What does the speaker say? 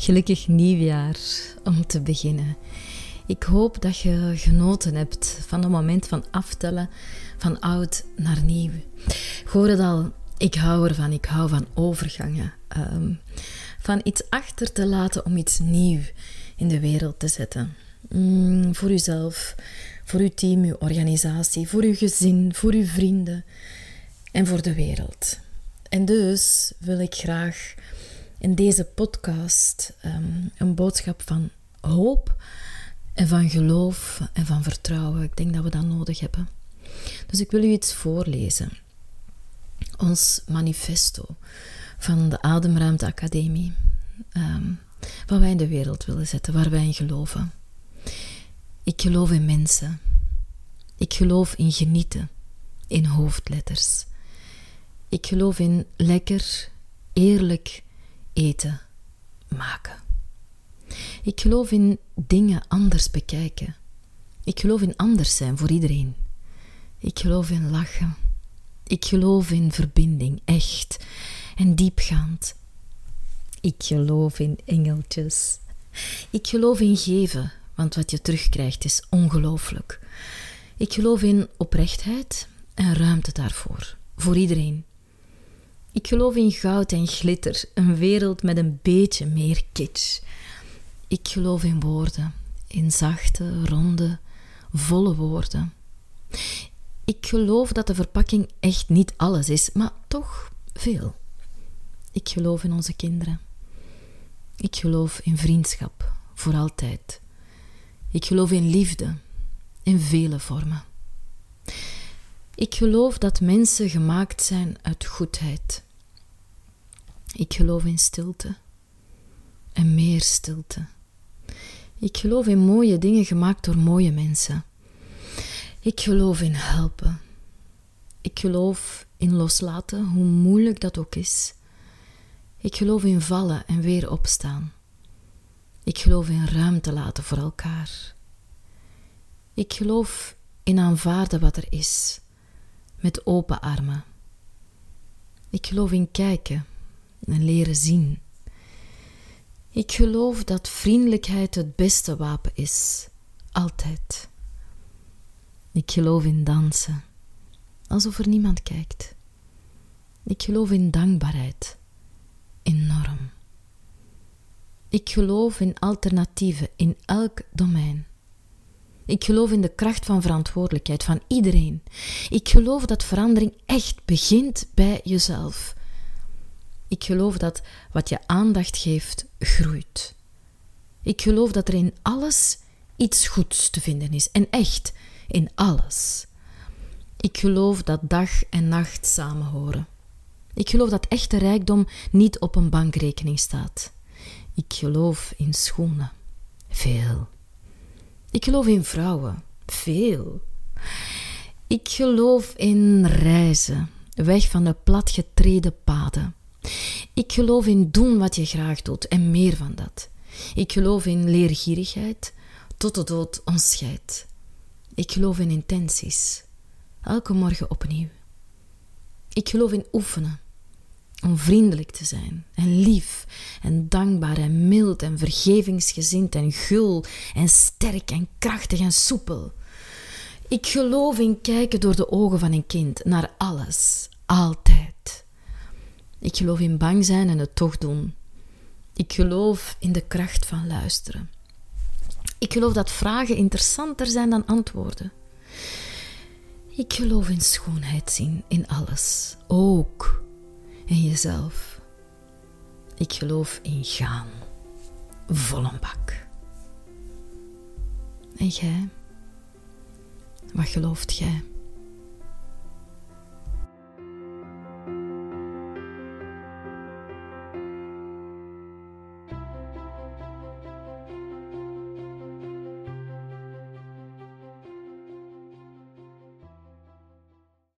Gelukkig nieuwjaar om te beginnen. Ik hoop dat je genoten hebt van het moment van aftellen van oud naar nieuw. Ik hoor het al, ik hou ervan, ik hou van overgangen. Ehm, van iets achter te laten om iets nieuw in de wereld te zetten. Mm, voor uzelf, voor uw team, uw organisatie, voor uw gezin, voor uw vrienden en voor de wereld. En dus wil ik graag in deze podcast ehm, een boodschap van hoop en van geloof en van vertrouwen. Ik denk dat we dat nodig hebben. Dus ik wil u iets voorlezen. Ons manifesto van de Ademruimte Academie. Um, wat wij in de wereld willen zetten, waar wij in geloven. Ik geloof in mensen. Ik geloof in genieten, in hoofdletters. Ik geloof in lekker, eerlijk eten maken. Ik geloof in dingen anders bekijken. Ik geloof in anders zijn voor iedereen. Ik geloof in lachen. Ik geloof in verbinding, echt en diepgaand. Ik geloof in engeltjes. Ik geloof in geven, want wat je terugkrijgt is ongelooflijk. Ik geloof in oprechtheid en ruimte daarvoor, voor iedereen. Ik geloof in goud en glitter, een wereld met een beetje meer kitsch. Ik geloof in woorden, in zachte, ronde, volle woorden. Ik geloof dat de verpakking echt niet alles is, maar toch veel. Ik geloof in onze kinderen. Ik geloof in vriendschap, voor altijd. Ik geloof in liefde, in vele vormen. Ik geloof dat mensen gemaakt zijn uit goedheid. Ik geloof in stilte en meer stilte. Ik geloof in mooie dingen gemaakt door mooie mensen. Ik geloof in helpen. Ik geloof in loslaten, hoe moeilijk dat ook is. Ik geloof in vallen en weer opstaan. Ik geloof in ruimte laten voor elkaar. Ik geloof in aanvaarden wat er is, met open armen. Ik geloof in kijken en leren zien. Ik geloof dat vriendelijkheid het beste wapen is, altijd. Ik geloof in dansen, alsof er niemand kijkt. Ik geloof in dankbaarheid, enorm. Ik geloof in alternatieven in elk domein. Ik geloof in de kracht van verantwoordelijkheid van iedereen. Ik geloof dat verandering echt begint bij jezelf. Ik geloof dat wat je aandacht geeft, groeit. Ik geloof dat er in alles iets goeds te vinden is. En echt, in alles. Ik geloof dat dag en nacht samenhoren. Ik geloof dat echte rijkdom niet op een bankrekening staat. Ik geloof in schoenen. Veel. Ik geloof in vrouwen. Veel. Ik geloof in reizen, weg van de platgetreden paden. Ik geloof in doen wat je graag doet en meer van dat. Ik geloof in leergierigheid, tot de dood ons scheidt. Ik geloof in intenties, elke morgen opnieuw. Ik geloof in oefenen, om vriendelijk te zijn en lief en dankbaar en mild en vergevingsgezind en gul en sterk en krachtig en soepel. Ik geloof in kijken door de ogen van een kind naar alles, altijd. Ik geloof in bang zijn en het toch doen. Ik geloof in de kracht van luisteren. Ik geloof dat vragen interessanter zijn dan antwoorden. Ik geloof in schoonheid zien in alles, ook in jezelf. Ik geloof in gaan, vol een bak. En jij? Wat gelooft jij?